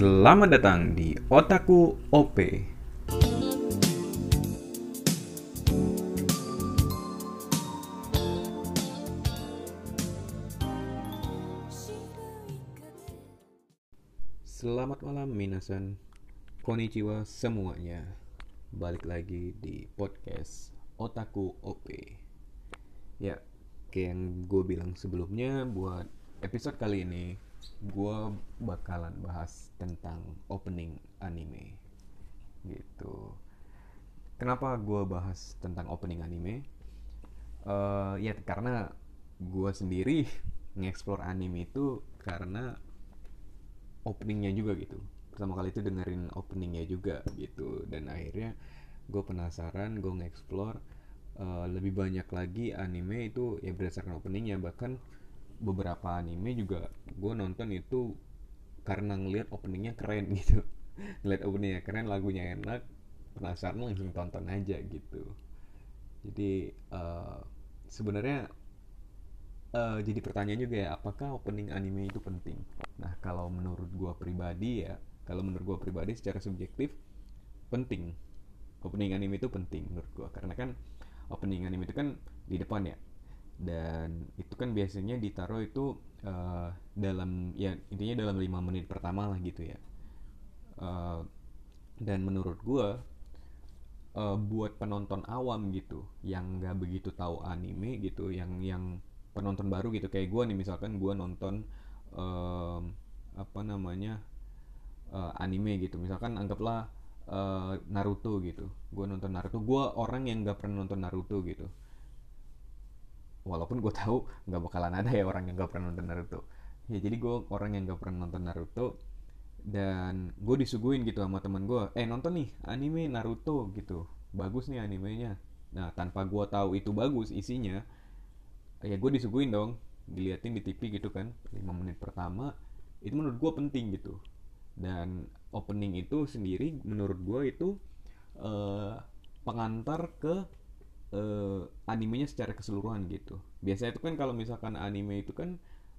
Selamat datang di Otaku OP. Selamat malam minasan. Konnichiwa semuanya. Balik lagi di podcast Otaku OP. Ya, kayak yang gue bilang sebelumnya buat episode kali ini gue bakalan bahas tentang opening anime gitu. Kenapa gue bahas tentang opening anime? Uh, ya karena gue sendiri ngeksplor anime itu karena openingnya juga gitu. Pertama kali itu dengerin openingnya juga gitu. Dan akhirnya gue penasaran gue ngeksplor uh, lebih banyak lagi anime itu ya berdasarkan openingnya. Bahkan beberapa anime juga gue nonton itu karena ngeliat openingnya keren gitu. Ngeliat openingnya keren lagunya enak penasaran langsung tonton aja gitu. Jadi uh, sebenarnya uh, jadi pertanyaan juga ya apakah opening anime itu penting? Nah kalau menurut gue pribadi ya kalau menurut gue pribadi secara subjektif penting. Opening anime itu penting menurut gue karena kan opening anime itu kan di depan ya dan itu kan biasanya ditaruh itu uh, dalam ya intinya dalam lima menit pertama lah gitu ya. Uh, dan menurut gue uh, buat penonton awam gitu yang nggak begitu tahu anime gitu yang yang penonton baru gitu kayak gue nih misalkan gue nonton uh, apa namanya uh, anime gitu. Misalkan anggaplah uh, Naruto gitu. Gue nonton Naruto. Gue orang yang nggak pernah nonton Naruto gitu walaupun gue tahu nggak bakalan ada ya orang yang nggak pernah nonton Naruto. Ya jadi gue orang yang nggak pernah nonton Naruto dan gue disuguhin gitu sama teman gue eh nonton nih anime Naruto gitu. Bagus nih animenya. Nah tanpa gue tahu itu bagus isinya ya gue disuguhin dong diliatin di TV gitu kan 5 menit pertama itu menurut gue penting gitu. Dan opening itu sendiri menurut gue itu uh, pengantar ke uh, animenya secara keseluruhan gitu. Biasanya itu kan kalau misalkan anime itu kan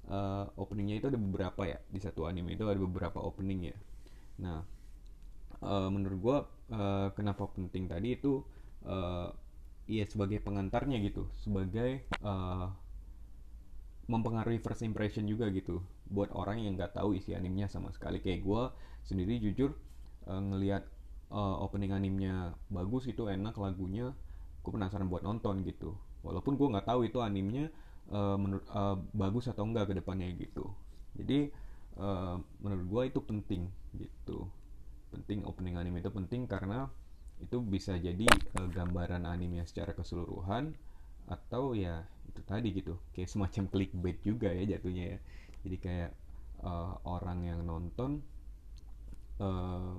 uh, openingnya itu ada beberapa ya di satu anime itu ada beberapa opening ya. Nah, uh, menurut gua uh, kenapa penting tadi itu uh, ya sebagai pengantarnya gitu, sebagai uh, mempengaruhi first impression juga gitu buat orang yang nggak tahu isi animenya sama sekali kayak gue sendiri jujur uh, ngelihat uh, opening animenya bagus itu enak lagunya gue penasaran buat nonton gitu. Walaupun gue nggak tahu itu animenya uh, menurut uh, bagus atau enggak ke depannya gitu. Jadi uh, menurut gue itu penting gitu. Penting opening anime itu penting karena itu bisa jadi uh, gambaran anime secara keseluruhan atau ya itu tadi gitu kayak semacam clickbait juga ya jatuhnya ya. Jadi kayak uh, orang yang nonton uh,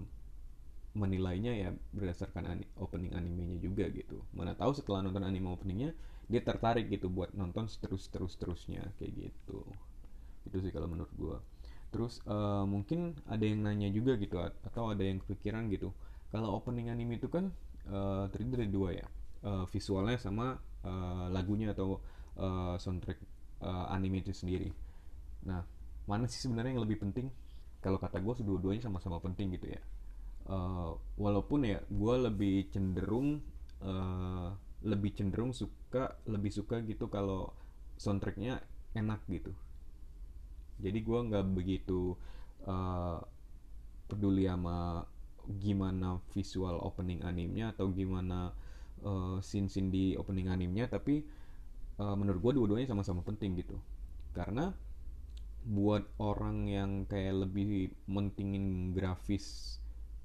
menilainya ya berdasarkan ani opening animenya juga gitu. Mana tahu setelah nonton anime openingnya dia tertarik gitu buat nonton terus terus terusnya kayak gitu. Itu sih kalau menurut gue terus uh, mungkin ada yang nanya juga gitu atau ada yang kepikiran gitu. Kalau opening anime itu kan uh, terdiri dari dua ya. Uh, visualnya sama uh, lagunya atau uh, soundtrack uh, anime itu sendiri. Nah mana sih sebenarnya yang lebih penting? Kalau kata gue dua-duanya sama-sama penting gitu ya uh, walaupun ya gue lebih cenderung uh, lebih cenderung suka lebih suka gitu kalau soundtracknya enak gitu. Jadi gue nggak begitu uh, peduli sama gimana visual opening animenya atau gimana uh, scene-scene di opening animenya tapi uh, menurut gue dua-duanya sama-sama penting gitu. Karena buat orang yang kayak lebih mentingin grafis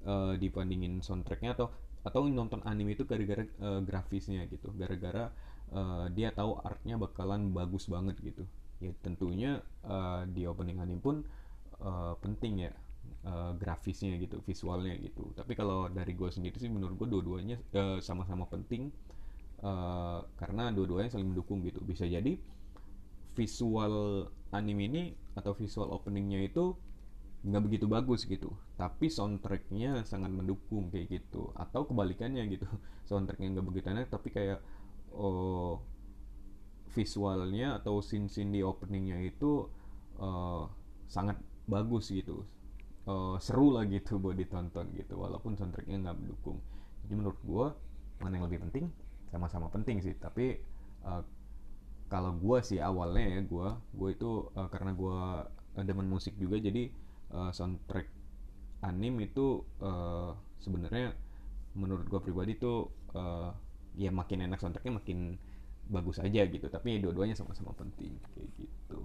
uh, dibandingin soundtracknya atau atau nonton anime itu gara-gara uh, grafisnya gitu. Gara-gara uh, dia tahu artnya bakalan bagus banget gitu. Ya tentunya uh, di opening anime pun uh, penting ya uh, grafisnya gitu visualnya gitu. Tapi kalau dari gue sendiri sih menurut gue dua-duanya uh, sama-sama penting uh, karena dua-duanya saling mendukung gitu. Bisa jadi visual anime ini atau visual openingnya itu nggak begitu bagus gitu. Tapi soundtracknya sangat mendukung kayak gitu. Atau kebalikannya gitu. Soundtracknya nggak begitu enak tapi kayak oh, visualnya atau scene-scene di openingnya itu uh, sangat bagus gitu. Uh, seru lah gitu buat ditonton gitu. Walaupun soundtracknya nggak mendukung. Jadi menurut gue mana yang lebih penting? Sama-sama penting sih. Tapi uh, kalau gue sih awalnya ya gue gue itu uh, karena gue demen musik juga jadi uh, soundtrack anim itu uh, sebenarnya menurut gue pribadi tuh uh, ya makin enak soundtracknya makin bagus aja gitu tapi dua-duanya sama-sama penting kayak gitu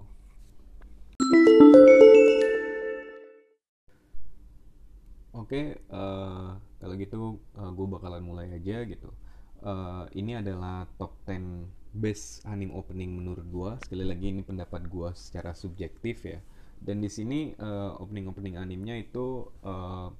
Oke, uh, kalau gitu uh, gue bakalan mulai aja gitu. Uh, ini adalah top 10 best anime opening menurut gue. Sekali lagi ini pendapat gue secara subjektif ya. Dan di sini uh, opening-opening animenya itu uh,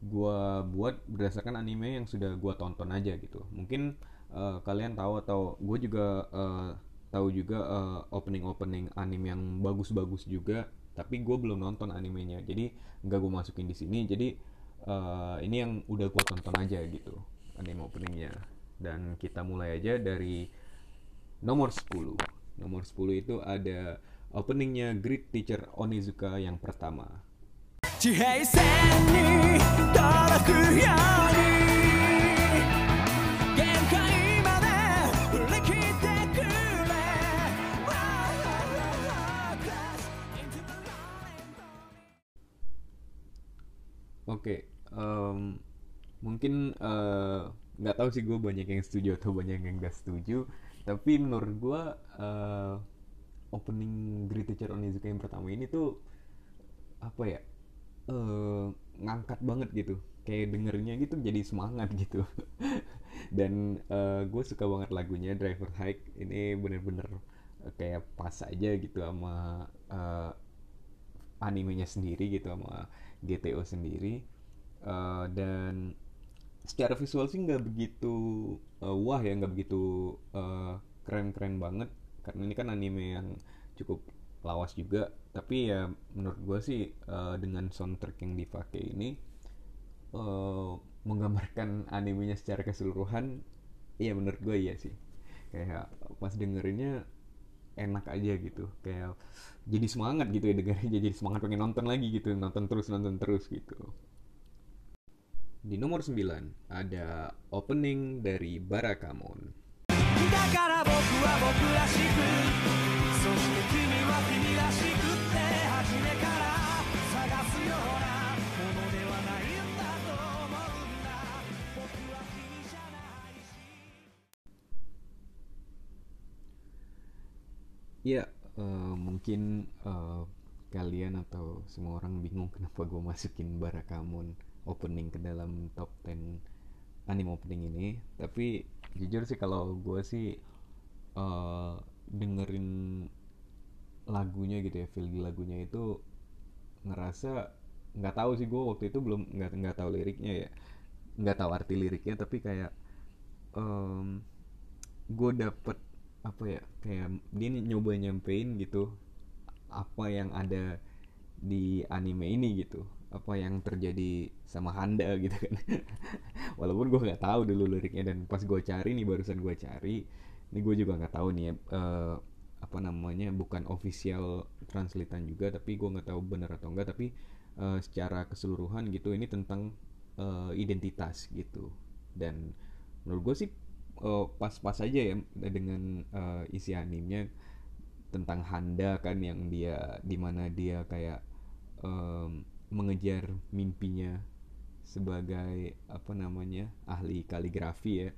gue buat berdasarkan anime yang sudah gue tonton aja gitu. Mungkin uh, kalian tahu atau gue juga uh, tahu juga uh, opening-opening anime yang bagus-bagus juga tapi gue belum nonton animenya. Jadi nggak gue masukin di sini. Jadi uh, ini yang udah gue tonton aja gitu anime openingnya. Dan kita mulai aja dari nomor 10 nomor 10 itu ada openingnya Great Teacher Onizuka yang pertama 地平線に届くように限界まで振り切ってくれ Oke, um, mungkin nggak uh, tahu sih gue banyak yang setuju atau banyak yang nggak setuju. Tapi menurut gue uh, opening Great Teacher Onizuka yang pertama ini tuh apa ya uh, ngangkat banget gitu. Kayak dengernya gitu jadi semangat gitu. Dan uh, gue suka banget lagunya Driver Hike. Ini bener-bener kayak pas aja gitu sama uh, animenya sendiri gitu sama GTO sendiri uh, dan secara visual sih nggak begitu uh, wah ya nggak begitu keren keren-keren banget karena ini kan anime yang cukup lawas juga. Tapi ya menurut gue sih uh, dengan soundtrack yang dipakai ini uh, menggambarkan animenya secara keseluruhan iya menurut gue iya sih. Kayak pas dengerinnya enak aja gitu. Kayak jadi semangat gitu ya dengarnya jadi semangat pengen nonton lagi gitu. Nonton terus nonton terus gitu. Di nomor 9 ada opening dari Barakamon Ya, uh, mungkin uh, kalian atau semua orang bingung kenapa gue masukin Barakamon opening ke dalam top 10 anime opening ini. Tapi jujur sih kalau gue sih uh, dengerin lagunya gitu ya, feel lagunya itu ngerasa nggak tahu sih gue waktu itu belum nggak nggak tahu liriknya ya, nggak tahu arti liriknya tapi kayak um, gue dapet apa ya kayak dia nyoba nyampein gitu apa yang ada di anime ini gitu apa yang terjadi sama Handa gitu kan. Walaupun gue nggak tahu dulu liriknya dan pas gue cari nih barusan gue cari ini gue juga nggak tahu nih ya uh, apa namanya bukan official translatean juga tapi gue nggak tahu benar atau enggak tapi uh, secara keseluruhan gitu ini tentang uh, identitas gitu. Dan menurut gue sih uh, pas-pas aja ya dengan uh, isi animenya tentang Handa kan yang dia di mana dia kayak um, mengejar mimpinya sebagai apa namanya ahli kaligrafi ya.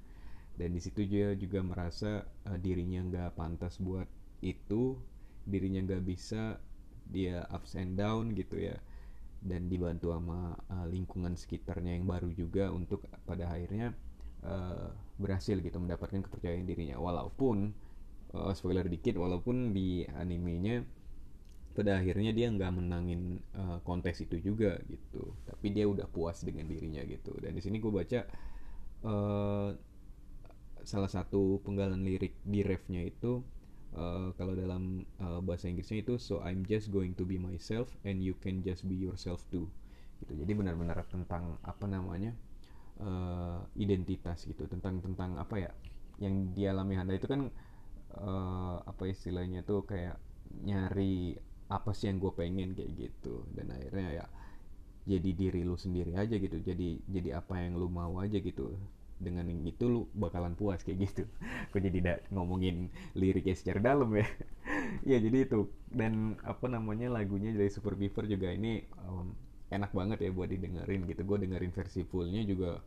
Dan di situ dia juga merasa uh, dirinya nggak pantas buat itu dirinya nggak bisa dia ups and down gitu ya. Dan dibantu sama uh, lingkungan sekitarnya yang baru juga untuk pada akhirnya uh, berhasil gitu mendapatkan kepercayaan dirinya. Walaupun uh, spoiler dikit walaupun di animenya pada akhirnya dia nggak menangin uh, kontes itu juga gitu. Tapi dia udah puas dengan dirinya gitu. Dan di sini gue baca uh, salah satu penggalan lirik di refnya itu uh, kalau dalam uh, bahasa Inggrisnya itu so I'm just going to be myself and you can just be yourself too. Gitu. Jadi benar-benar tentang apa namanya uh, identitas gitu. Tentang tentang apa ya yang dialami Handa itu kan uh, apa istilahnya tuh kayak nyari apa sih yang gue pengen kayak gitu. Dan akhirnya ya jadi diri lu sendiri aja gitu. Jadi jadi apa yang lu mau aja gitu. Dengan yang itu lu bakalan puas kayak gitu. Kok jadi da ngomongin liriknya secara dalam ya. Ya jadi itu. Dan apa namanya lagunya dari Super Beaver juga ini um, enak banget ya buat didengerin gitu. Gue dengerin versi fullnya juga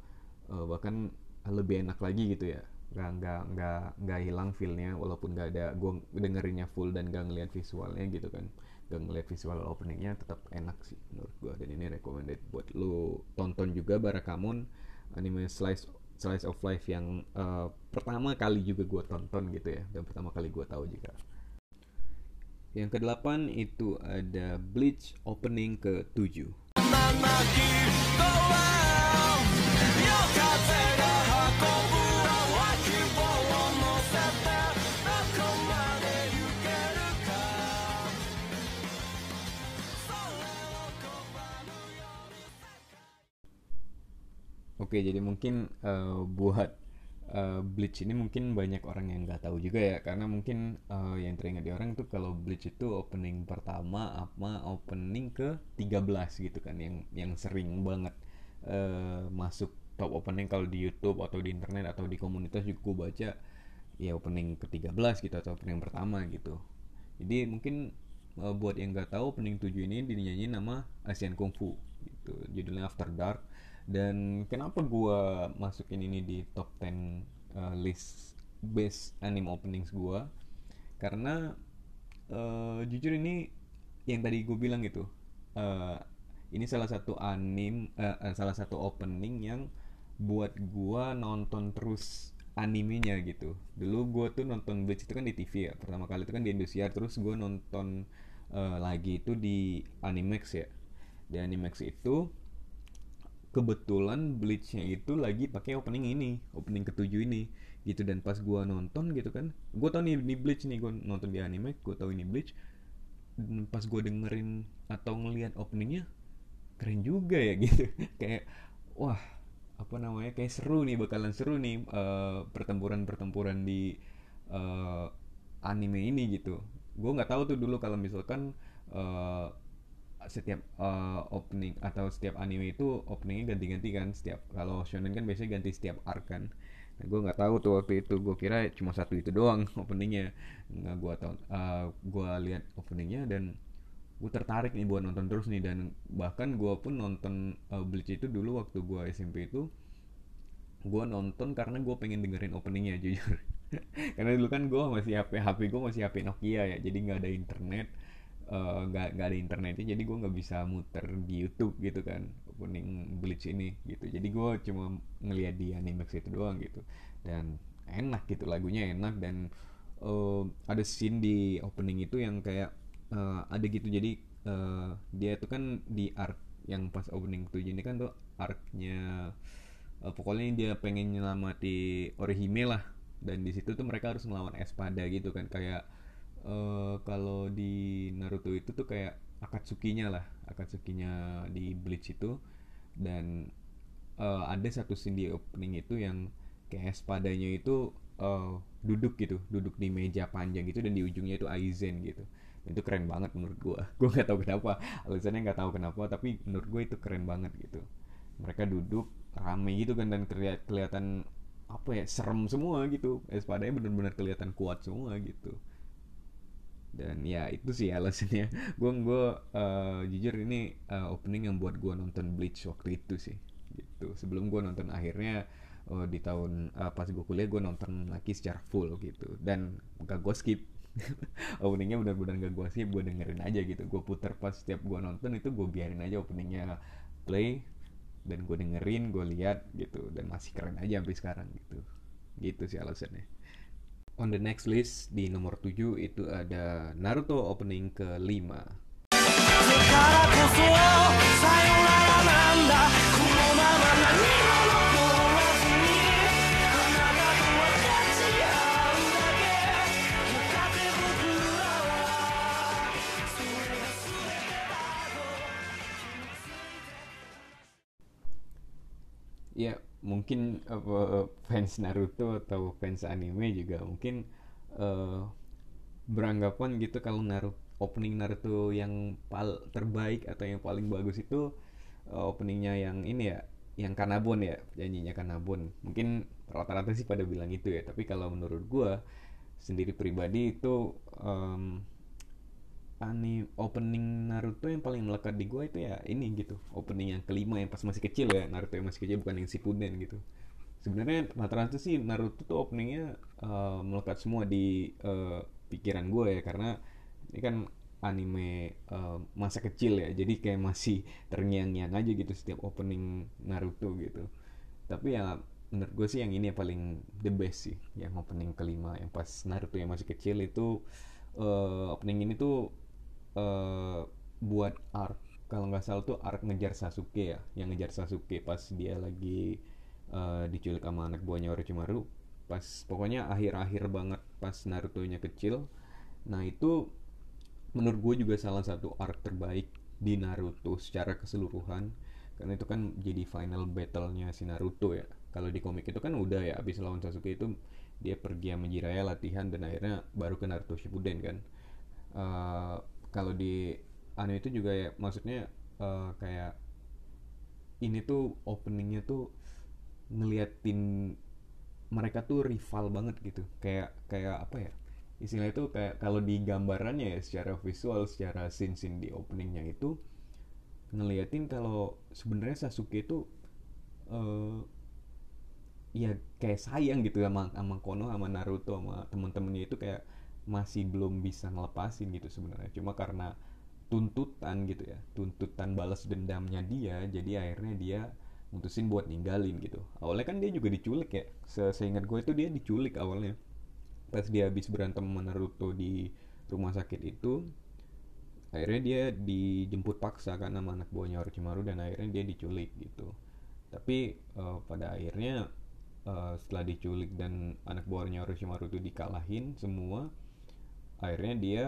uh, bahkan lebih enak lagi gitu ya. Nggak nggak nggak nggak hilang feelnya walaupun nggak ada gue dengerinnya full dan gak ngeliat visualnya gitu kan gak ngeliat visual openingnya tetap enak sih menurut gue dan ini recommended buat lu. Tonton juga Barakamon anime slice slice of life yang uh, pertama kali juga gue tonton gitu ya. Dan pertama kali gue tahu juga. Yang kedelapan itu ada Bleach opening ke 7 Oke, jadi mungkin uh, buat uh, Bleach ini mungkin banyak orang yang nggak tahu juga ya, karena mungkin uh, yang teringat di orang tuh kalau Bleach itu opening pertama apa opening ke 13 gitu kan, yang yang sering banget uh, masuk top opening kalau di YouTube atau di internet atau di komunitas juga baca ya opening ke 13 gitu atau opening pertama gitu. Jadi mungkin uh, buat yang nggak tahu opening 7 ini dinyanyiin nama Asian Kung Fu gitu. Judulnya After Dark dan kenapa gue masukin ini di top 10 uh, list best anime openings gue karena uh, jujur ini yang tadi gue bilang gitu uh, ini salah satu anime uh, salah satu opening yang buat gue nonton terus animenya gitu. Dulu gue tuh nonton Bleach itu kan di TV ya pertama kali itu kan di Indosiar terus gue nonton uh, lagi itu di Animax ya. Di Animax itu kebetulan Bleachnya itu lagi pakai opening ini opening ketujuh ini gitu. Dan pas gue nonton gitu kan gue tau nih ini Bleach nih gue nonton di anime gue tau ini Bleach. Dan pas gue dengerin atau ngelihat openingnya keren juga ya gitu. Kayak wah apa namanya kayak seru nih bakalan seru nih uh, pertempuran-pertempuran di uh, anime ini gitu. Gue nggak tahu tuh dulu kalau misalkan uh, setiap uh, opening atau setiap anime itu openingnya ganti-ganti kan setiap kalau shonen kan biasanya ganti setiap arc kan. Nah, gue nggak tahu tuh waktu itu gue kira cuma satu itu doang openingnya. Nggak gue tahu uh, gue lihat openingnya dan gue tertarik nih buat nonton terus nih. Dan bahkan gue pun nonton uh, Bleach itu dulu waktu gue SMP itu gue nonton karena gue pengen dengerin openingnya jujur. Karena dulu kan gue masih HP HP gue masih HP Nokia ya jadi nggak ada internet nggak uh, nggak ada internetnya jadi gue nggak bisa muter di YouTube gitu kan. Opening Bleach ini gitu. Jadi gue cuma ngeliat di Animax itu doang gitu. Dan enak gitu lagunya enak. Dan uh, ada scene di opening itu yang kayak uh, ada gitu. Jadi uh, dia itu kan di arc yang pas opening tujuh ini kan tuh arcnya uh, pokoknya dia pengen nyelamati Orihime lah. Dan di situ tuh mereka harus melawan Espada gitu kan. Kayak uh, kalau di Naruto itu tuh kayak Akatsuki-nya lah. Akatsuki-nya di Bleach itu. Dan uh, ada satu scene di opening itu yang kayak spadanya itu uh, duduk gitu. Duduk di meja panjang gitu dan di ujungnya itu Aizen gitu. Dan itu keren banget menurut gue gue nggak tahu kenapa. Alasannya nggak tahu kenapa tapi menurut gue itu keren banget gitu. Mereka duduk rame gitu kan dan kelihatan apa ya serem semua gitu. Espadanya benar-benar kelihatan kuat semua gitu dan ya itu sih alasannya. Gue gue uh, jujur ini uh, opening yang buat gue nonton Bleach waktu itu sih gitu. Sebelum gue nonton akhirnya uh, di tahun uh, pas gue kuliah gue nonton lagi secara full gitu. Dan gak gue skip. Openingnya benar-benar gak gue skip gue dengerin aja gitu. Gue puter pas setiap gue nonton itu gue biarin aja openingnya play dan gue dengerin gue lihat gitu. Dan masih keren aja sampai sekarang gitu. Gitu sih alasannya on the next list di nomor 7 itu ada Naruto opening ke-5. Ya, mungkin uh, fans Naruto atau fans anime juga mungkin uh, beranggapan gitu kalau Naruto opening Naruto yang pal terbaik atau yang paling bagus itu uh, openingnya yang ini ya yang Kanabon ya nyanyinya Kanabon. Mungkin rata-rata sih pada bilang itu ya tapi kalau menurut gue sendiri pribadi itu um, ani opening Naruto yang paling melekat di gue itu ya ini gitu. Opening yang kelima yang pas masih kecil ya Naruto yang masih kecil bukan yang Shippuden gitu. Sebenarnya rata-rata sih Naruto tuh openingnya uh, melekat semua di uh, pikiran gue ya. Karena ini kan anime uh, masa kecil ya. Jadi kayak masih terngiang-ngiang aja gitu setiap opening Naruto gitu. Tapi ya menurut gue sih yang ini yang paling the best sih. Yang opening kelima yang pas Naruto yang masih kecil itu uh, opening ini tuh uh, buat arc kalau nggak salah tuh arc ngejar Sasuke ya yang ngejar Sasuke pas dia lagi uh, diculik sama anak buahnya Orochimaru. Pas pokoknya akhir-akhir banget pas Naruto nya kecil. Nah itu menurut gue juga salah satu arc terbaik di Naruto secara keseluruhan. Karena itu kan jadi final battle-nya si Naruto ya. Kalau di komik itu kan udah ya abis lawan Sasuke itu dia pergi sama Jiraiya latihan dan akhirnya baru ke Naruto Shippuden kan. Uh, kalau di anime itu juga ya maksudnya uh, kayak ini tuh openingnya tuh ngeliatin mereka tuh rival banget gitu. Kayak kayak apa ya? Istilah itu kayak kalau di gambarannya ya secara visual secara scene scene di openingnya itu ngeliatin kalau sebenarnya Sasuke itu uh, ya kayak sayang gitu sama sama Kono sama Naruto sama temen-temennya itu kayak masih belum bisa ngelepasin gitu sebenarnya. Cuma karena tuntutan gitu ya tuntutan balas dendamnya dia jadi akhirnya dia mutusin buat ninggalin gitu. Awalnya kan dia juga diculik ya. Se seingat gue itu dia diculik awalnya. Pas dia habis berantem sama Naruto di rumah sakit itu akhirnya dia dijemput paksa karena anak buahnya Orochimaru dan akhirnya dia diculik gitu. Tapi uh, pada akhirnya uh, setelah diculik dan anak buahnya Orochimaru itu dikalahin semua akhirnya dia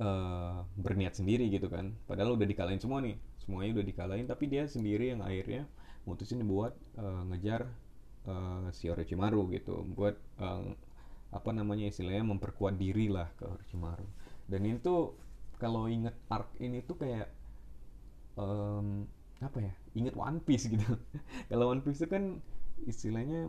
uh, berniat sendiri gitu kan. Padahal udah dikalahin semua nih. Semuanya udah dikalahin tapi dia sendiri yang akhirnya mutusin buat uh, ngejar uh, si Orochimaru gitu. Buat uh, apa namanya istilahnya memperkuat diri lah ke Orochimaru. Dan ini tuh kalau inget arc ini tuh kayak um, apa ya? Inget One Piece gitu. Kalau One Piece itu kan istilahnya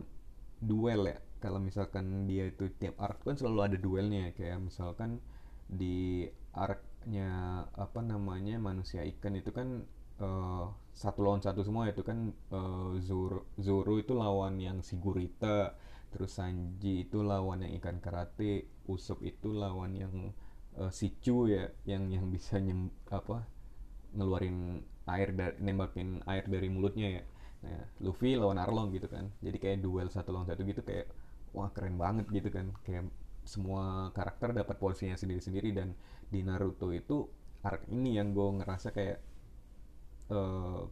duel ya kalau misalkan dia itu tiap arc kan selalu ada duelnya kayak misalkan di arc-nya apa namanya manusia ikan itu kan uh, satu lawan satu semua itu kan uh, Zoro Zoro itu lawan yang Sigurita terus Sanji itu lawan yang ikan karate Usop itu lawan yang uh, Sichu ya yang yang bisa nyem apa ngeluarin air dari nembakin air dari mulutnya ya. Nah Luffy lawan Arlong gitu kan. Jadi kayak duel satu lawan satu gitu kayak wah keren banget gitu kan. Kayak semua karakter dapat porsinya sendiri-sendiri dan di Naruto itu arc ini yang gue ngerasa kayak uh,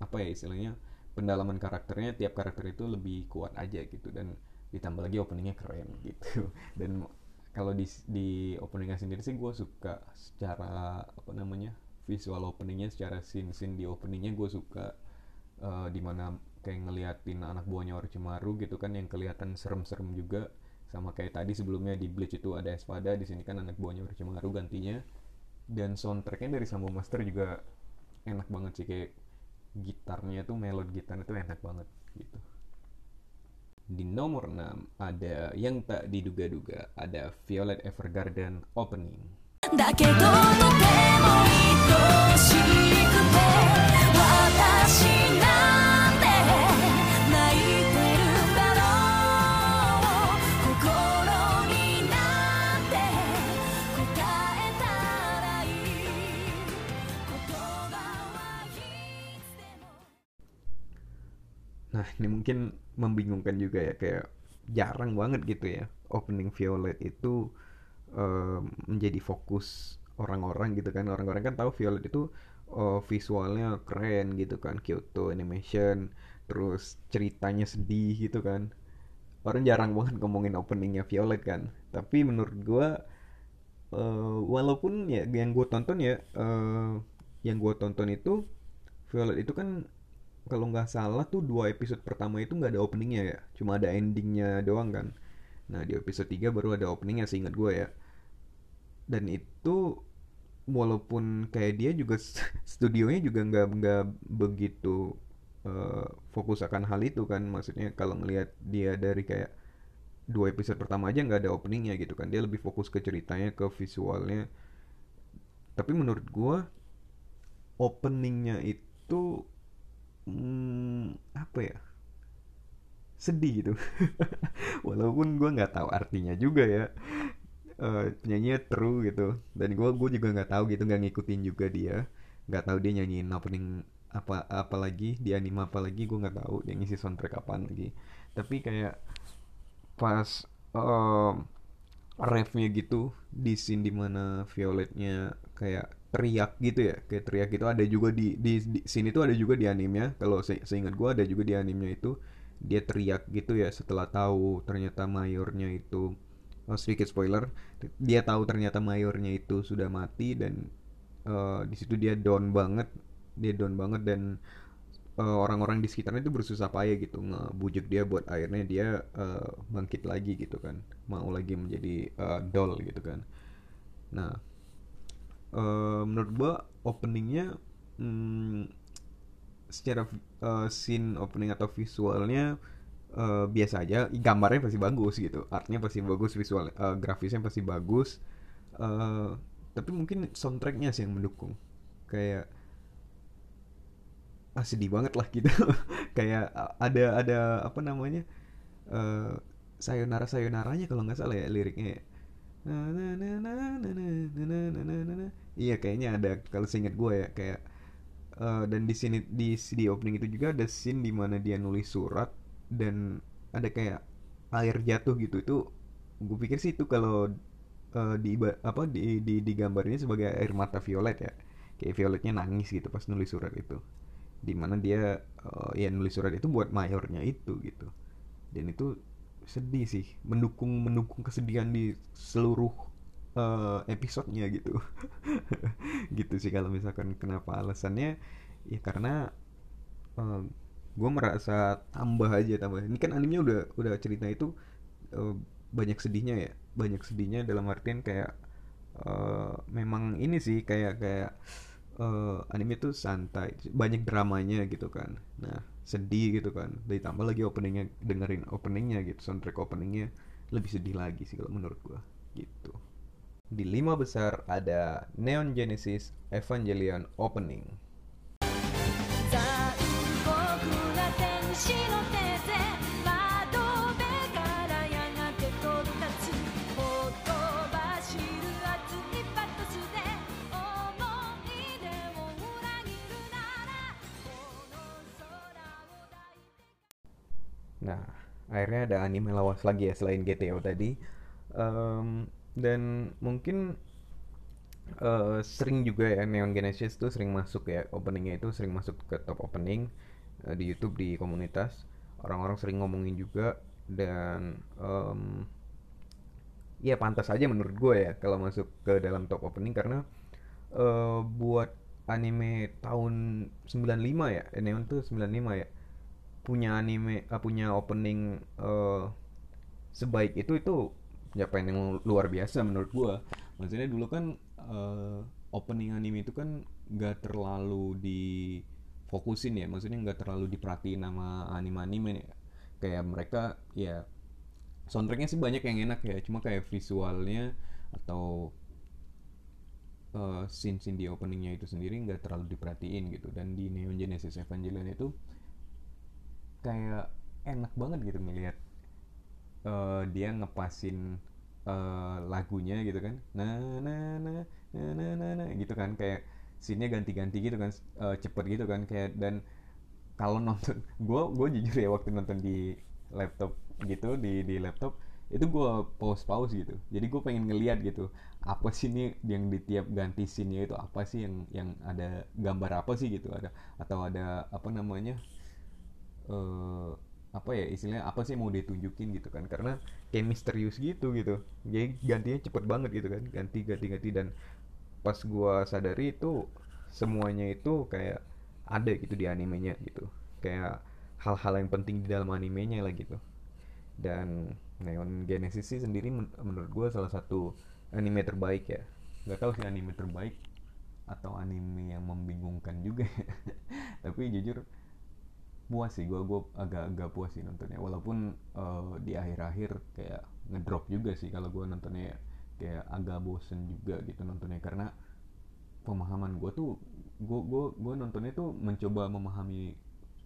apa ya istilahnya pendalaman karakternya tiap karakter itu lebih kuat aja gitu dan ditambah lagi openingnya keren gitu. Dan kalau di di openingnya sendiri sih gue suka secara apa namanya visual openingnya secara scene scene di openingnya gue suka uh, di mana kayak ngeliatin anak buahnya Orochimaru gitu kan yang kelihatan serem-serem juga. Sama kayak tadi sebelumnya di Bleach itu ada Espada di sini kan anak buahnya Orochimaru gantinya. Dan soundtracknya dari Sambo Master juga enak banget sih kayak gitarnya tuh melodi gitarnya tuh enak banget gitu. Di nomor 6 ada yang tak diduga-duga ada Violet Evergarden opening Nah ini mungkin membingungkan juga ya kayak jarang banget gitu ya opening Violet itu uh, menjadi fokus orang-orang gitu kan. Orang-orang kan tahu Violet itu uh, visualnya keren gitu kan Kyoto animation terus ceritanya sedih gitu kan. Orang jarang banget ngomongin openingnya Violet kan. Tapi menurut gue uh, walaupun ya yang gue tonton ya uh, yang gue tonton itu Violet itu kan kalau nggak salah tuh dua episode pertama itu nggak ada openingnya ya. Cuma ada endingnya doang kan. Nah di episode 3 baru ada openingnya seingat gue ya. Dan itu walaupun kayak dia juga studionya juga nggak nggak begitu uh, fokus akan hal itu kan. Maksudnya kalau ngelihat dia dari kayak dua episode pertama aja nggak ada openingnya gitu kan. Dia lebih fokus ke ceritanya ke visualnya. Tapi menurut gue openingnya itu hmm, apa ya? Sedih gitu. Walaupun gue nggak tahu artinya juga ya. Uh, penyanyinya true gitu. Dan gue gue juga nggak tahu gitu nggak ngikutin juga dia. Nggak tahu dia nyanyiin opening apa apa lagi di anime apa lagi gue nggak tahu dia ngisi soundtrack apaan lagi. Tapi kayak pas um, refnya gitu di scene di mana Violetnya kayak teriak gitu ya kayak teriak gitu. Ada juga di di, di sini tuh ada juga di animenya. Kalau se seingat gue ada juga di animenya itu dia teriak gitu ya setelah tahu ternyata mayornya itu oh, sedikit spoiler dia tahu ternyata mayornya itu sudah mati dan uh, di situ dia down banget dia down banget dan eh, orang-orang di sekitarnya itu bersusah payah gitu ngebujuk dia buat akhirnya dia uh, bangkit lagi gitu kan. Mau lagi menjadi uh, doll gitu kan. Nah uh, menurut gua openingnya hmm, secara uh, scene opening atau visualnya uh, biasa aja. Gambarnya pasti bagus gitu. Artnya pasti bagus visual uh, grafisnya pasti bagus. Uh, tapi mungkin soundtracknya sih yang mendukung. Kayak ah, sedih banget lah gitu. Kayak ada ada apa namanya uh, sayonara sayonaranya kalau nggak salah ya liriknya iya kayaknya ada. Kalau seingat gue ya kayak uh, dan di sini di di opening itu juga ada scene di mana dia nulis surat dan ada kayak air jatuh gitu. Itu gue pikir sih itu kalau uh, di apa di di digambarnya sebagai air mata violet ya. Kayak violetnya nangis gitu pas nulis surat itu. Di mana dia uh, ya nulis surat itu buat mayornya itu gitu. Dan itu sedih sih mendukung mendukung kesedihan di seluruh uh, episodenya gitu. Gitu sih kalau misalkan kenapa alasannya ya karena uh, eh, gue merasa tambah aja tambah. Ini kan animenya udah udah cerita itu uh, banyak sedihnya ya. Banyak sedihnya dalam artian kayak uh, memang ini sih kayak kayak uh, anime tuh santai banyak dramanya gitu kan. Nah sedih gitu kan. Ditambah lagi openingnya dengerin openingnya gitu soundtrack openingnya lebih sedih lagi sih kalau menurut gua gitu. Di lima besar ada Neon Genesis Evangelion Opening akhirnya ada anime lawas lagi ya selain GTO tadi. Um, dan mungkin uh, sering juga ya Neon Genesis tuh sering masuk ya openingnya itu sering masuk ke top opening uh, di YouTube di komunitas. Orang-orang sering ngomongin juga dan um, ya pantas aja menurut gue ya kalau masuk ke dalam top opening karena uh, buat anime tahun 95 ya Neon tuh 95 ya punya anime uh, punya opening uh, sebaik itu itu ya yang luar biasa menurut gua. Maksudnya dulu kan uh, opening anime itu kan gak terlalu difokusin ya. Maksudnya nggak terlalu diperhatiin sama anime-anime. Ya. kayak mereka ya soundtracknya sih banyak yang enak ya. Cuma kayak visualnya atau uh, scene-scene di openingnya itu sendiri nggak terlalu diperhatiin gitu. Dan di Neon Genesis Evangelion itu kayak enak banget gitu ngelihat uh, dia ngepasin uh, lagunya gitu kan. Nah nah nah nah nah nah, nah gitu kan. Kayak scene ganti-ganti gitu kan uh, cepet gitu kan. Kayak dan kalau nonton gue gue jujur ya waktu nonton di laptop gitu di di laptop itu gue pause pause gitu. Jadi gue pengen ngeliat gitu apa sih nih yang di tiap ganti scene itu apa sih yang yang ada gambar apa sih gitu. Ada atau ada apa namanya uh, apa ya istilahnya apa sih mau ditunjukin gitu kan. Karena kayak misterius gitu gitu. Jadi gantinya cepet banget gitu kan. Ganti ganti ganti. Dan pas gua sadari itu semuanya itu kayak ada gitu di animenya gitu. Kayak hal-hal yang penting di dalam animenya lah gitu. Dan Neon Genesis sih sendiri men menurut gue salah satu anime terbaik ya. Nggak tahu sih anime terbaik atau anime yang membingungkan juga. Tapi jujur puas sih gue gue agak-agak puas sih nontonnya. Walaupun uh, di akhir-akhir kayak ngedrop juga sih kalau gue nontonnya kayak agak bosen juga gitu nontonnya. Karena pemahaman gue tuh gue gue gue nontonnya tuh mencoba memahami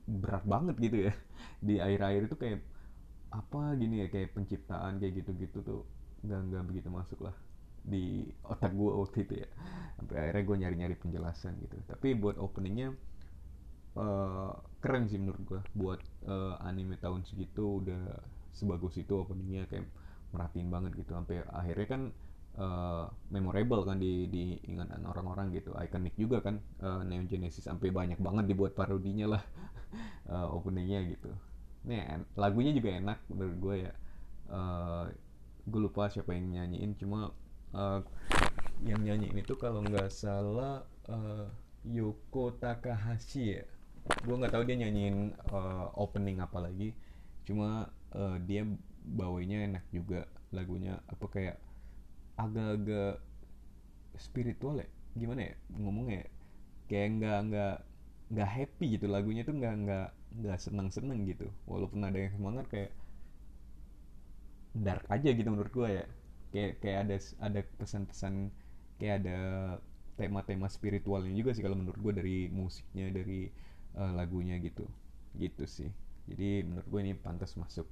berat banget gitu ya. Di akhir-akhir itu kayak apa gini ya kayak penciptaan kayak gitu-gitu tuh nggak nggak begitu masuk lah di otak gue waktu itu ya. Sampai akhirnya gue nyari-nyari penjelasan gitu. Tapi buat openingnya uh, keren sih menurut gue buat uh, anime tahun segitu udah sebagus itu openingnya kayak merhatiin banget gitu. Sampai akhirnya kan uh, memorable kan di di ingatan orang-orang gitu. Ikonik juga kan uh, Neon Genesis. Sampai banyak banget dibuat parodinya lah uh, openingnya gitu. Nih lagunya juga enak menurut gue ya. Uh, gue lupa siapa yang nyanyiin. Cuma uh, yang nyanyiin itu kalau nggak salah uh, Yoko Takahashi ya gue nggak tahu dia nyanyiin uh, opening apa lagi. Cuma uh, dia bawainya enak juga lagunya. Apa kayak agak-agak spiritual ya? Gimana ya ngomongnya kayak nggak nggak nggak happy gitu lagunya tuh nggak nggak nggak seneng seneng gitu. Walaupun ada yang semangat kayak dark aja gitu menurut gue ya. Kayak kayak ada ada pesan-pesan kayak ada tema-tema spiritualnya juga sih kalau menurut gue dari musiknya dari uh, lagunya gitu. Gitu sih. Jadi menurut gue ini pantas masuk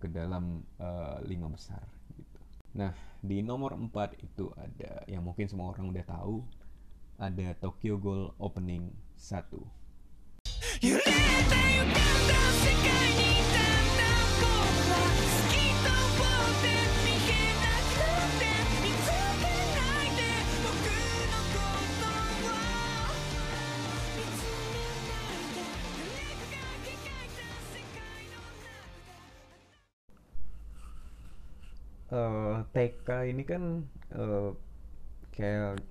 ke dalam uh, lima besar gitu. Nah di nomor 4 itu ada yang mungkin semua orang udah tahu ada Tokyo Ghoul Opening 1 uh, TK ini kan uh, kayak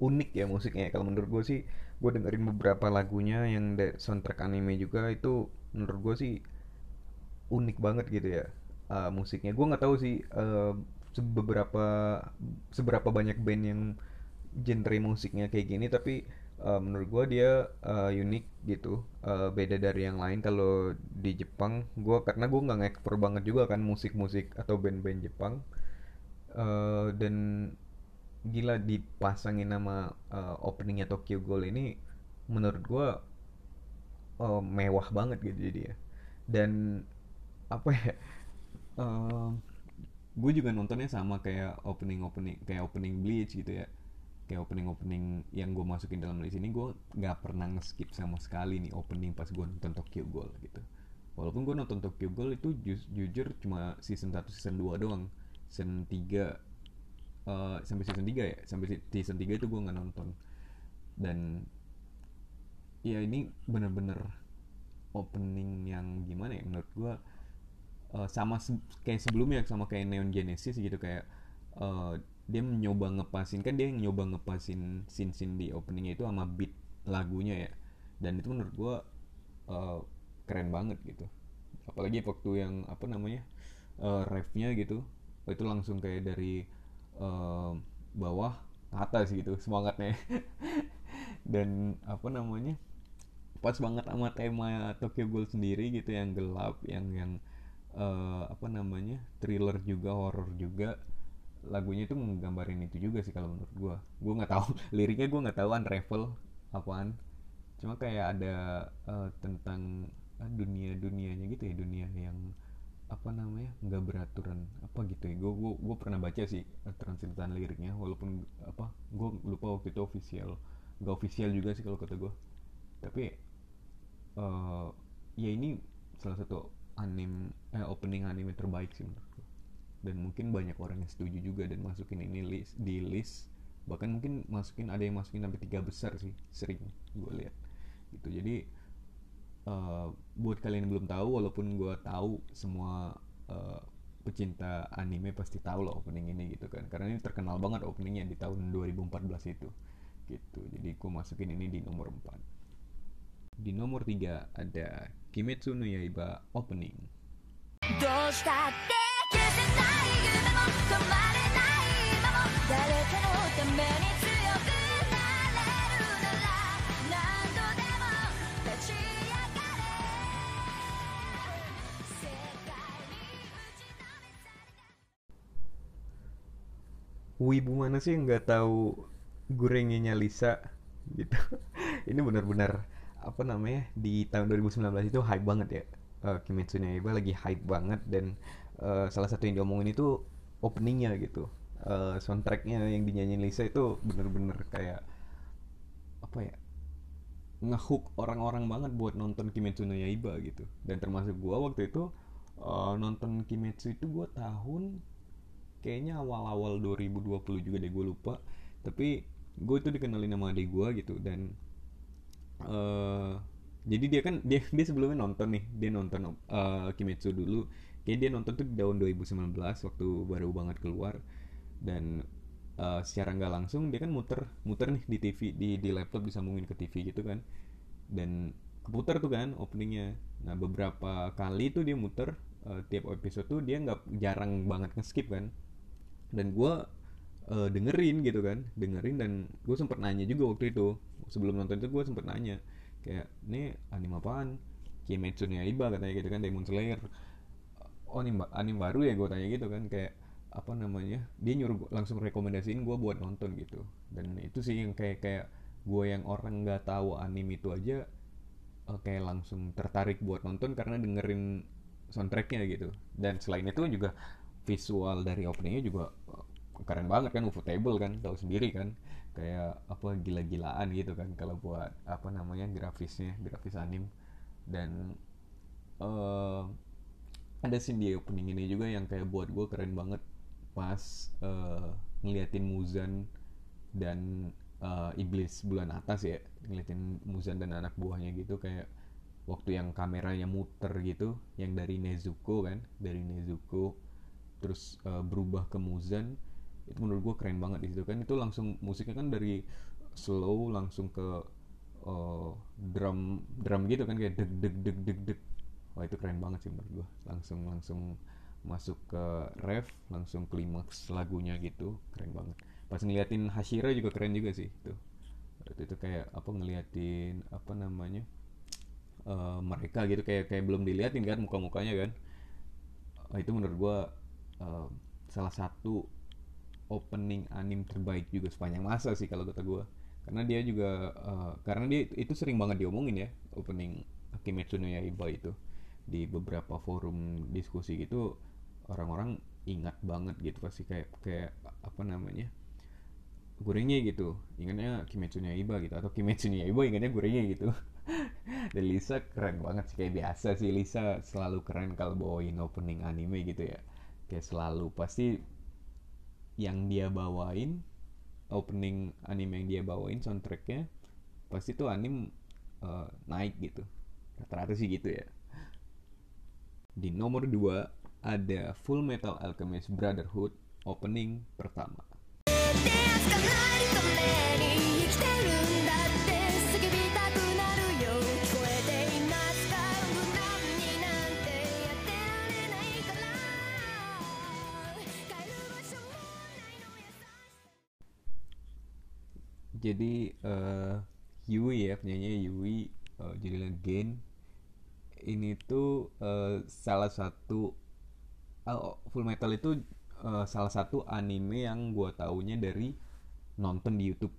unik ya musiknya. Kalau menurut gue sih gue dengerin beberapa lagunya yang soundtrack anime juga itu menurut gue sih unik banget gitu ya uh, musiknya. Gue nggak tahu sih uh, seberapa seberapa banyak band yang genre musiknya kayak gini tapi uh, menurut gue dia uh, unik gitu. Uh, beda dari yang lain. Kalau di Jepang gue karena gue nggak ngekspor banget juga kan musik-musik atau band-band Jepang uh, dan gila dipasangin nama uh, openingnya Tokyo Ghoul ini menurut gue uh, mewah banget gitu jadi ya. Dan apa ya uh, gue juga nontonnya sama kayak opening opening kayak opening Bleach gitu ya. Kayak opening opening yang gue masukin dalam list ini gue nggak pernah ngeskip sama sekali nih opening pas gue nonton Tokyo Ghoul gitu. Walaupun gue nonton Tokyo Ghoul itu ju jujur cuma season 1 season 2 doang season 3 uh, eh, sampai season 3 ya. Sampai season 3 itu gue nggak nonton. Dan ya ini bener-bener opening yang gimana ya? Menurut gue uh, sama se kayak sebelumnya sama kayak Neon Genesis gitu. Kayak uh, dia mencoba ngepasin kan dia nyoba ngepasin scene scene di openingnya itu sama beat lagunya ya. Dan itu menurut gue uh, keren banget gitu. Apalagi waktu yang apa namanya uh, refnya gitu itu langsung kayak dari uh, bawah ke atas gitu semangatnya. Dan apa namanya pas banget sama tema Tokyo Ghoul sendiri gitu yang gelap yang yang uh, apa namanya thriller juga horror juga. Lagunya itu menggambarin itu juga sih kalau menurut gue gue nggak tahu liriknya gue nggak tahu unravel apaan. Cuma kayak ada uh, tentang uh, dunia dunianya gitu ya dunia yang apa namanya nggak beraturan apa gitu ya. Gue gue gue pernah baca sih translatean liriknya walaupun apa gue lupa waktu itu official nggak official juga sih kalau kata gue tapi uh, ya ini salah satu anim eh, opening anime terbaik sih menurut gue dan mungkin banyak orang yang setuju juga dan masukin ini list di list. Bahkan mungkin masukin ada yang masukin sampai tiga besar sih sering gue lihat. Gitu. Jadi uh, buat kalian yang belum tahu walaupun gue tahu semua uh, pecinta anime pasti tahu loh opening ini gitu kan karena ini terkenal banget openingnya di tahun 2014 itu gitu jadi gue masukin ini di nomor 4 di nomor 3 ada Kimetsu no Yaiba opening 誰かのために wibu mana sih yang nggak tahu gorengnya Lisa? Gitu. Ini benar-benar apa namanya di tahun 2019 itu hype banget ya. Uh, Kimetsu no Yaiba lagi hype banget dan uh, salah satu yang diomongin itu openingnya gitu. Uh, soundtracknya yang dinyanyiin Lisa itu bener-bener kayak apa ya ngehook orang-orang banget buat nonton Kimetsu no Yaiba gitu. Dan termasuk gua waktu itu uh, nonton Kimetsu itu gua tahun kayaknya awal-awal 2020 juga deh gue lupa. Tapi gue itu dikenalin sama adik gue gitu dan uh, jadi dia kan dia dia sebelumnya nonton nih dia nonton uh, Kimetsu dulu. Kayak dia nonton tuh di tahun 2019 waktu baru banget keluar. Dan uh, secara nggak langsung dia kan muter muter nih di TV di di laptop disambungin ke TV gitu kan. Dan keputar tuh kan openingnya. Nah beberapa kali tuh dia muter uh, tiap episode tuh dia nggak jarang banget nge-skip kan dan gue uh, dengerin gitu kan dengerin dan gue sempet nanya juga waktu itu. Sebelum nonton itu gue sempet nanya kayak ini anime apaan? Kimetsu no Yaiba katanya gitu kan Demon Slayer. Oh ini anime baru ya? Gue tanya gitu kan kayak apa namanya dia nyuruh langsung rekomendasiin gue buat nonton gitu. Dan itu sih yang kayak kayak gue yang orang nggak tahu anime itu aja uh, kayak langsung tertarik buat nonton karena dengerin soundtracknya gitu. Dan selain itu juga visual dari openingnya juga uh, keren banget kan ufotable kan tahu sendiri kan. Kayak apa gila-gilaan gitu kan kalau buat apa namanya grafisnya grafis anim. Dan uh, ada scene di opening ini juga yang kayak buat gue keren banget pas uh, ngeliatin Muzan dan uh, iblis bulan atas ya ngeliatin Muzan dan anak buahnya gitu kayak waktu yang kameranya muter gitu yang dari Nezuko kan dari Nezuko terus uh, berubah ke Muzan itu menurut gue keren banget di situ kan. Itu langsung musiknya kan dari slow langsung ke uh, drum drum gitu kan kayak deg deg deg deg deg. Wah itu keren banget sih menurut gue langsung langsung masuk ke ref langsung klimaks lagunya gitu keren banget. Pas ngeliatin Hashira juga keren juga sih itu. Itu, kayak apa ngeliatin apa namanya uh, mereka gitu kayak kayak belum diliatin kan muka mukanya kan. Uh, itu menurut gue uh, salah satu opening anim terbaik juga sepanjang masa sih kalau kata gue karena dia juga uh, karena dia itu sering banget diomongin ya opening Kimetsu no Yaiba itu. Di beberapa forum diskusi gitu orang-orang ingat banget gitu pasti kayak kayak apa namanya gorengnya gitu. Ingatnya Kimetsu no Yaiba gitu atau Kimetsu no Yaiba ingatnya gorengnya gitu. Dan Lisa keren banget sih kayak biasa sih Lisa selalu keren kalau bawain opening anime gitu ya kayak selalu. Pasti yang dia bawain opening anime yang dia bawain soundtracknya pasti tuh anime uh, naik gitu. Rata-rata sih gitu ya. Di nomor 2 ada Full Metal Alchemist Brotherhood opening pertama jadi uh, Yui ya penyanyi Yui uh, judulnya Gain ini tuh uh, salah satu uh, Full Metal itu uh, salah satu anime yang gue taunya dari nonton di YouTube.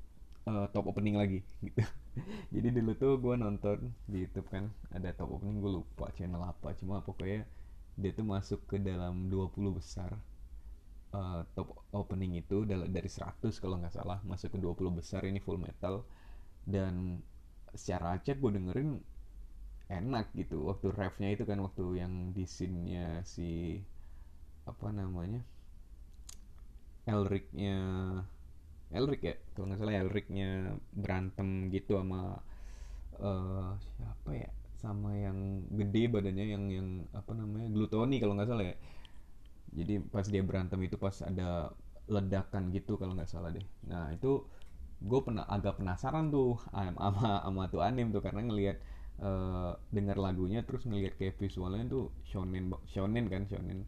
Uh, top opening lagi gitu. Jadi dulu tuh gue nonton di YouTube kan ada top opening gue lupa channel apa. Cuma pokoknya dia tuh masuk ke dalam 20 besar uh, top opening itu dari 100 kalau nggak salah masuk ke 20 besar ini full metal. Dan secara acak gue dengerin enak gitu waktu refnya itu kan waktu yang di scene-nya si apa namanya Elric-nya Elric ya? Kalau nggak salah Elric-nya berantem gitu sama uh, siapa ya? Sama yang gede badannya yang yang apa namanya glutoni kalau nggak salah ya jadi pas dia berantem itu pas ada ledakan gitu kalau nggak salah deh nah itu gue pernah agak penasaran tuh sama sama tuh anim tuh karena ngelihat uh, dengar lagunya terus ngelihat kayak visualnya tuh shonen shonen kan shonen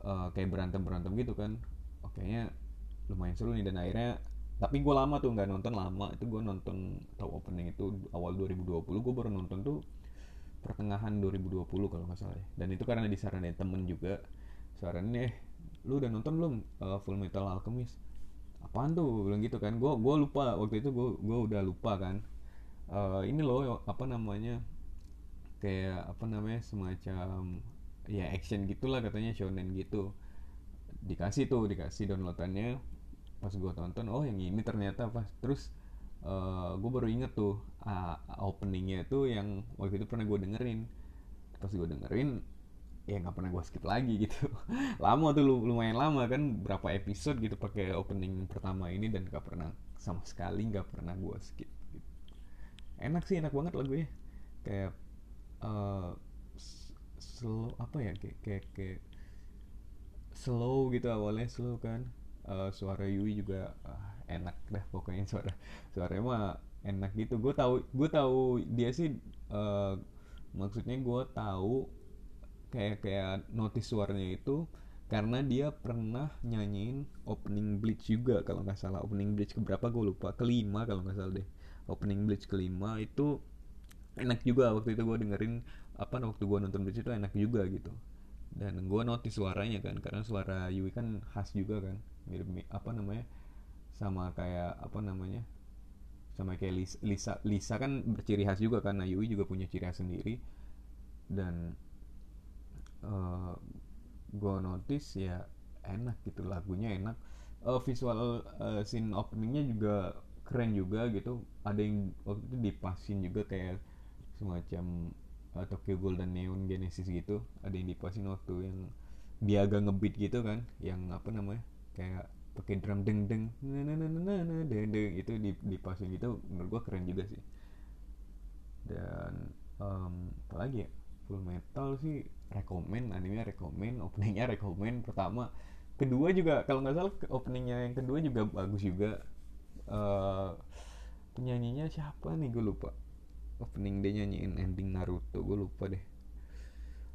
uh, kayak berantem berantem gitu kan oke lumayan seru nih dan akhirnya tapi gue lama tuh nggak nonton lama itu gue nonton top opening itu awal 2020 gue baru nonton tuh pertengahan 2020 kalau nggak salah ya. dan itu karena disaranin temen juga saranin eh lu udah nonton belum uh, Full Metal Alchemist? Apaan tuh? Gua bilang gitu kan. Gue gua lupa. Waktu itu gue gua udah lupa kan. Eh, ini loh apa namanya kayak apa namanya semacam ya action gitulah katanya shonen gitu. Dikasih tuh dikasih downloadannya. Pas gue tonton oh yang ini ternyata pas. Terus uh, gue baru inget tuh uh, openingnya tuh yang waktu itu pernah gue dengerin. Pas gue dengerin ya nggak pernah gue skip lagi gitu. Lama tuh lumayan lama kan berapa episode gitu pakai opening pertama ini dan gak pernah sama sekali nggak pernah gue skip enak sih enak banget lagunya. Kayak uh, slow apa ya kayak kayak, kayak slow gitu awalnya slow kan. Uh, suara Yui juga uh, enak dah pokoknya suara suaranya mah enak gitu. Gue tahu gue tahu dia sih uh, maksudnya gue tahu kayak kayak notice suaranya itu karena dia pernah nyanyiin opening Bleach juga kalau nggak salah. Opening Bleach keberapa gue lupa. Kelima kalau nggak salah deh. Opening Bleach kelima itu enak juga. Waktu itu gue dengerin apa waktu gue nonton Bleach itu enak juga gitu. Dan gue notice suaranya kan karena suara Yui kan khas juga kan. Mirip apa namanya sama kayak apa namanya sama kayak Lisa Lisa, Lisa kan berciri khas juga nah Yui juga punya ciri khas sendiri. Dan uh, eh, gue notice ya enak gitu lagunya enak. Uh, visual uh, scene openingnya juga keren juga gitu. Ada yang waktu itu dipasin juga kayak semacam uh, Tokyo Golden Neon Genesis gitu. Ada yang dipasin waktu yang dia agak ngebeat gitu kan. Yang apa namanya? Kayak pakai drum deng deng na na na na na deng deng itu dipasin gitu. Menurut gua keren juga sih. Dan um, apa lagi ya full metal sih. Rekomend animenya rekomend openingnya rekomend pertama. Kedua juga kalau nggak salah openingnya yang kedua juga bagus juga. Uh, penyanyinya siapa nih? Gue lupa. Opening dia nyanyiin ending Naruto gue lupa deh.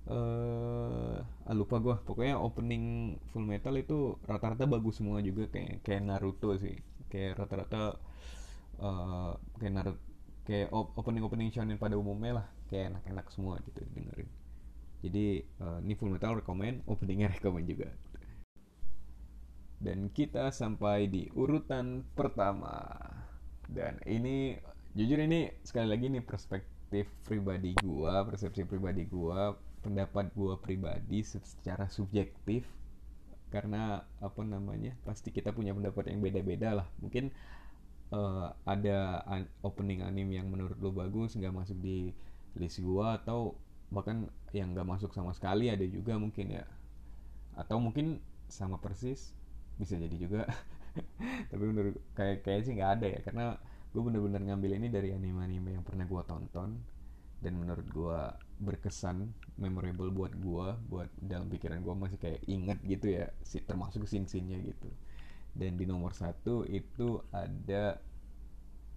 Uh, ah, lupa gue pokoknya opening Full Metal itu rata-rata bagus semua juga. Kayak kayak Naruto sih. Kayak rata-rata uh, kayak Naruto kayak opening opening shonen pada umumnya lah kayak enak-enak semua gitu dengerin jadi uh, ini Full Metal rekomend openingnya rekomend juga dan kita sampai di urutan pertama. Dan ini jujur ini sekali lagi ini perspektif pribadi gua, persepsi pribadi gua, pendapat gua pribadi secara subjektif karena apa namanya? Pasti kita punya pendapat yang beda-beda lah. Mungkin uh, ada an opening anime yang menurut lo bagus nggak masuk di list gua atau bahkan yang nggak masuk sama sekali ada juga mungkin ya. Atau mungkin sama persis bisa jadi juga. Tapi menurut kayak kayak sih nggak ada ya karena gue bener-bener ngambil ini dari anime-anime yang pernah gue tonton. Dan menurut gue berkesan memorable buat gue buat dalam pikiran gue masih kayak inget gitu ya si termasuk scene-scene-nya gitu. Dan di nomor satu itu ada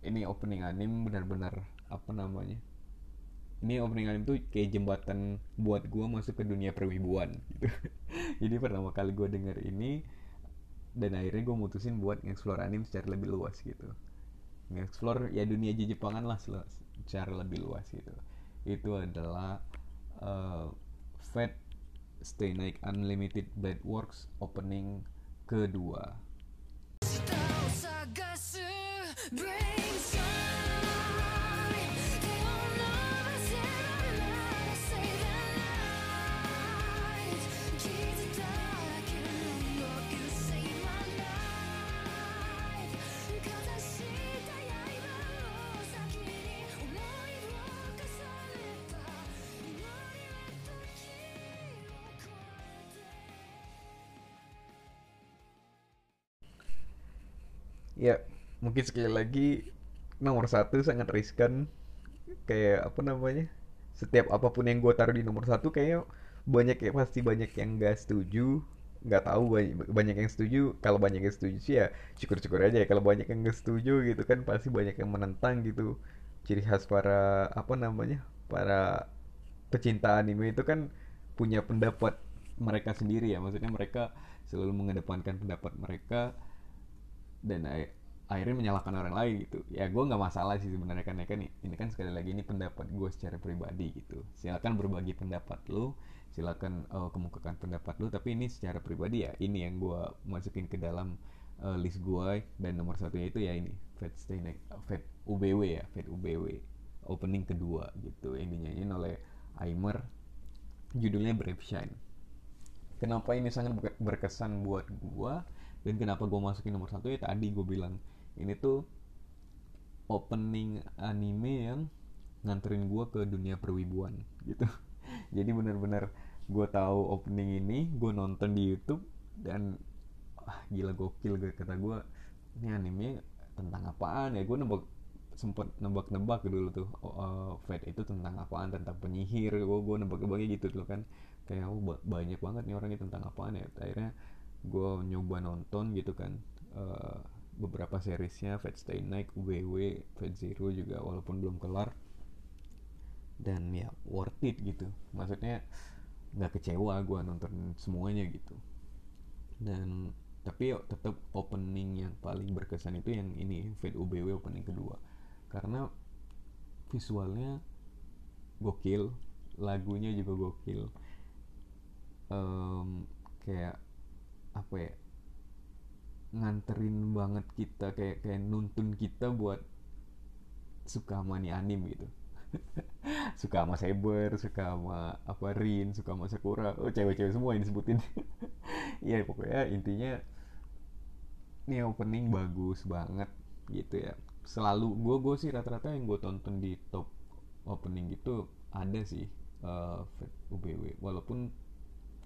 ini opening anime benar-benar apa namanya ini opening anime tuh kayak jembatan buat gue masuk ke dunia perwibuan. Gitu jadi pertama kali gue denger ini dan akhirnya gue mutusin buat nge-explore anime secara lebih luas gitu. Nge-explore ya dunia Jepangan lah secara lebih luas gitu. Itu adalah uh, Fate Stay Night Unlimited Blade Works opening kedua. Ya mungkin sekali lagi nomor satu sangat riskan. Kayak apa namanya? Setiap apa pun yang gue taruh di nomor satu kayak banyak ya pasti banyak yang gak setuju. Nggak tahu banyak, banyak yang setuju. Kalau banyak yang setuju sih ya syukur-syukur aja ya. Kalau banyak yang gak setuju gitu kan pasti banyak yang menentang gitu. Ciri khas para apa namanya? Para pecinta anime itu kan punya pendapat mereka sendiri ya. Maksudnya mereka selalu mengedepankan pendapat mereka. Dan akhirnya menyalahkan orang lain gitu. Ya gue nggak masalah sih sebenarnya kan ya kan. Ini kan sekali lagi ini pendapat gue secara pribadi gitu. Silakan berbagi pendapat lo silakan uh, kemukakan pendapat lo tapi ini secara pribadi ya. Ini yang gue masukin ke dalam uh, list gue dan nomor satunya itu ya ini Fat Stay Night Fat UBW ya Fat UBW opening kedua gitu yang dinyanyiin oleh Aimer. Judulnya Brave Shine. Kenapa ini sangat berkesan buat gue dan kenapa gue masukin nomor satu? Ya tadi gue bilang ini tuh opening anime yang nganterin gue ke dunia perwibuan gitu. Jadi bener-bener gue tahu opening ini gue nonton di YouTube dan ah gila gokil gue kata gue ini anime tentang apaan ya? Gue nebak sempet nebak-nebak dulu tuh uh, Fate itu tentang apaan? Tentang penyihir. Gue gue nebak-nebaknya gitu tuh kan. Kayak oh banyak banget nih orangnya tentang apaan ya? Akhirnya gue nyoba nonton gitu kan uh, beberapa seriesnya Fate Stay Night, UBW, Fate Zero juga walaupun belum kelar. Dan ya worth it gitu. Maksudnya nggak kecewa gue nonton semuanya gitu. Dan tapi tetap opening yang paling berkesan itu yang ini Fate UBW opening kedua. Karena visualnya gokil lagunya juga gokil. Um, kayak apa ya nganterin banget kita kayak kayak nuntun kita buat suka sama nih anim gitu. Suka sama Saber suka sama apa Rin suka sama Sakura. Oh cewek-cewek semua yang disebutin. Ya pokoknya intinya ini opening bagus banget gitu ya. Selalu gue gue sih rata-rata yang gue tonton di top opening gitu ada sih uh, eh, UBW walaupun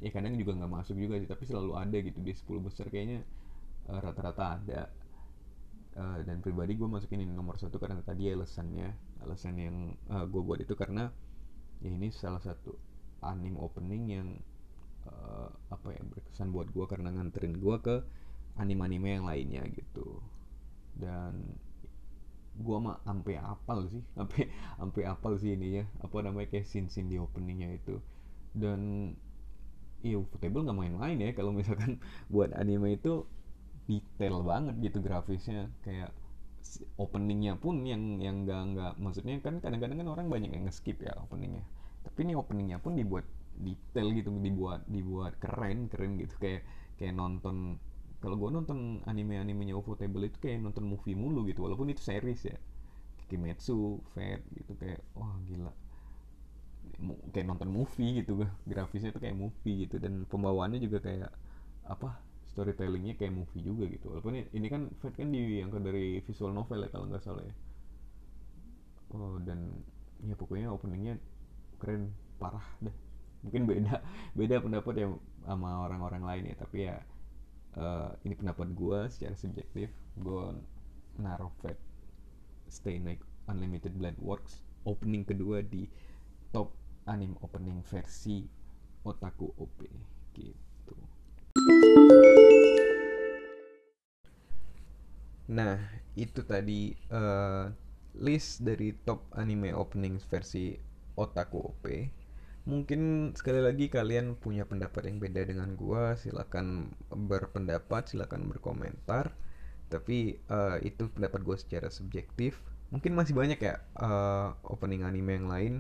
ya kadang juga nggak masuk juga sih tapi selalu ada gitu di 10 besar kayaknya uh, rata-rata ada. Uh, dan pribadi gue masukin ini nomor satu karena tadi alasannya alasan yang uh, gue buat itu karena ya ini salah satu anime opening yang uh, apa ya berkesan buat gue karena nganterin gue ke anime-anime yang lainnya gitu. Dan gue mah sampai apal sih sampai sampai apal sih ini ya apa namanya kayak scene scene di openingnya itu. Dan iya Ufotable nggak main-main ya kalau misalkan buat anime itu detail banget gitu grafisnya. Kayak openingnya pun yang yang nggak nggak maksudnya kan kadang-kadang kan orang banyak yang nge-skip ya openingnya. Tapi ini openingnya pun dibuat detail gitu dibuat dibuat keren keren gitu. Kayak kayak nonton kalau gue nonton anime-animenya Ufotable itu kayak nonton movie mulu gitu walaupun itu series ya. Kimetsu, Fate gitu kayak wah gila. Kayak nonton movie gitu grafisnya itu kayak movie gitu. Dan pembawaannya juga kayak apa storytellingnya kayak movie juga gitu. Walaupun ini kan Fate kan diangkat dari visual novel ya kalau nggak salah ya. Oh dan ya pokoknya openingnya keren parah deh mungkin beda beda pendapat ya sama orang-orang lain ya tapi ya uh, ini pendapat gue secara subjektif gue naruh Fate Stay Night Unlimited Blend Works opening kedua di top anime opening versi Otaku OP gitu. Nah, itu tadi uh, list dari top anime opening versi Otaku OP. Mungkin sekali lagi kalian punya pendapat yang beda dengan gua, silakan berpendapat, silakan berkomentar. Tapi uh, itu pendapat gue secara subjektif. Mungkin masih banyak ya uh, opening anime yang lain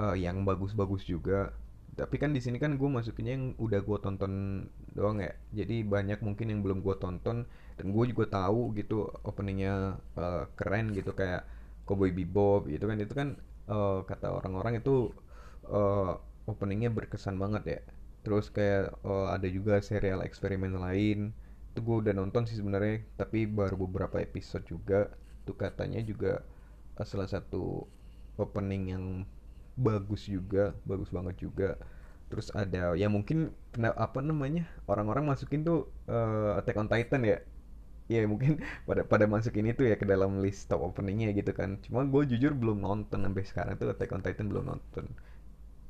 uh, yang bagus-bagus juga tapi kan di sini kan gue masukinnya yang udah gue tonton doang ya jadi banyak mungkin yang belum gue tonton dan gue juga tahu gitu openingnya uh, keren gitu kayak Cowboy Bebop gitu kan. Itu kan uh, kata orang-orang itu uh, openingnya berkesan banget ya. Terus kayak uh, ada juga serial eksperimen lain. Itu gue udah nonton sih sebenarnya tapi baru beberapa episode juga. Itu katanya juga uh, salah satu opening yang bagus juga bagus banget juga. Terus ada ya mungkin apa namanya orang-orang masukin tuh uh, Attack on Titan ya ya mungkin pada pada masukin itu ya ke dalam list top openingnya gitu kan. Cuma gue jujur belum nonton sampai sekarang tuh Attack on Titan belum nonton.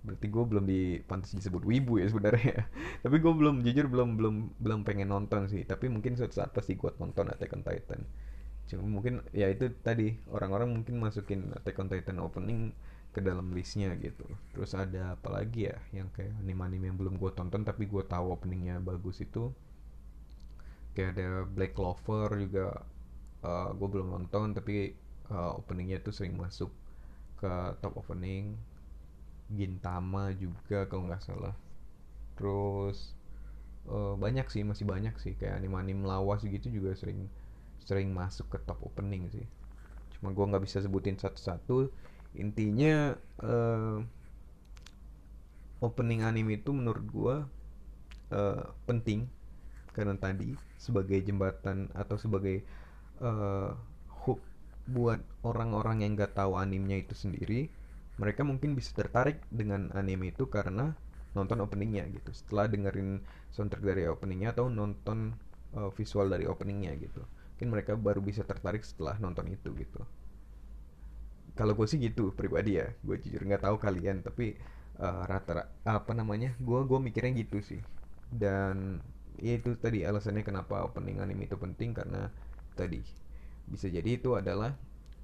Berarti gue belum di pantas disebut wibu ya sebenarnya. Tapi gue belum jujur belum belum belum pengen nonton sih. Tapi mungkin suatu saat pasti gue nonton Attack on Titan. Cuma mungkin ya itu tadi orang-orang mungkin masukin Attack on Titan opening ke dalam listnya gitu. Terus ada apa lagi ya yang kayak anime-anime yang belum gue tonton tapi gue tahu openingnya bagus itu kayak ada Black Clover juga uh, eh, gue belum nonton tapi uh, openingnya tuh sering masuk ke top opening. Gintama juga kalau nggak salah. Terus uh, banyak sih masih banyak sih. Kayak anime-anime lawas gitu juga sering sering masuk ke top opening sih. Cuma gue nggak bisa sebutin satu-satu. Intinya uh, opening anime itu menurut gue uh, penting karena tadi sebagai jembatan atau sebagai uh, hook buat orang-orang yang nggak tahu animenya itu sendiri mereka mungkin bisa tertarik dengan anime itu karena nonton openingnya gitu. Setelah dengerin soundtrack dari openingnya atau nonton uh, visual dari openingnya gitu. Mungkin mereka baru bisa tertarik setelah nonton itu gitu. Kalau gue sih gitu pribadi ya. Gue jujur nggak tahu kalian tapi uh, rata apa namanya? Gue gue mikirnya gitu sih. Dan ya itu tadi alasannya kenapa opening anime itu penting karena tadi bisa jadi itu adalah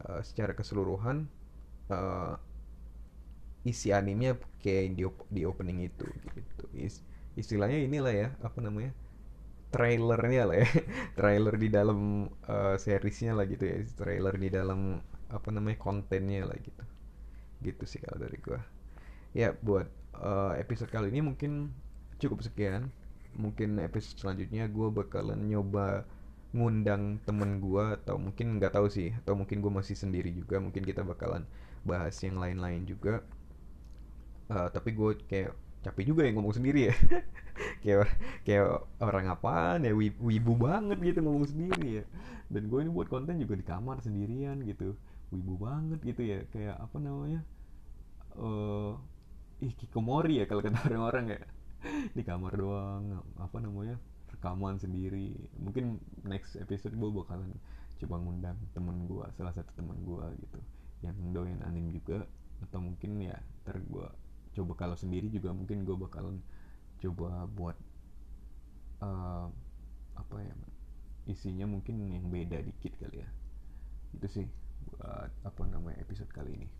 uh, secara keseluruhan uh, isi animenya kayak di, di opening itu gitu. Is, istilahnya inilah ya apa namanya trailernya lah ya. Trailer di dalam uh, seriesnya lah gitu ya. Trailer di dalam apa namanya kontennya lah gitu. Gitu sih kalau dari gua. Ya buat uh, episode kali ini mungkin cukup sekian mungkin episode selanjutnya gue bakalan nyoba ngundang temen gue atau mungkin nggak tahu sih atau mungkin gue masih sendiri juga mungkin kita bakalan bahas yang lain-lain juga. Uh, tapi gue kayak capek juga ya ngomong sendiri ya. Kayak kayak orang apaan ya wibu banget gitu ngomong sendiri ya. Dan gue ini buat konten juga di kamar sendirian gitu. Wibu banget gitu ya kayak apa namanya uh, ih kikomori ya kalau kata orang-orang ya di kamar doang apa namanya rekaman sendiri. Mungkin next episode gue bakalan coba ngundang temen gue salah satu temen gue gitu yang doyan anim juga. Atau mungkin ya ntar gue coba kalau sendiri juga mungkin gue bakalan coba buat uh, apa ya isinya mungkin yang beda dikit kali ya. Itu sih buat apa namanya episode kali ini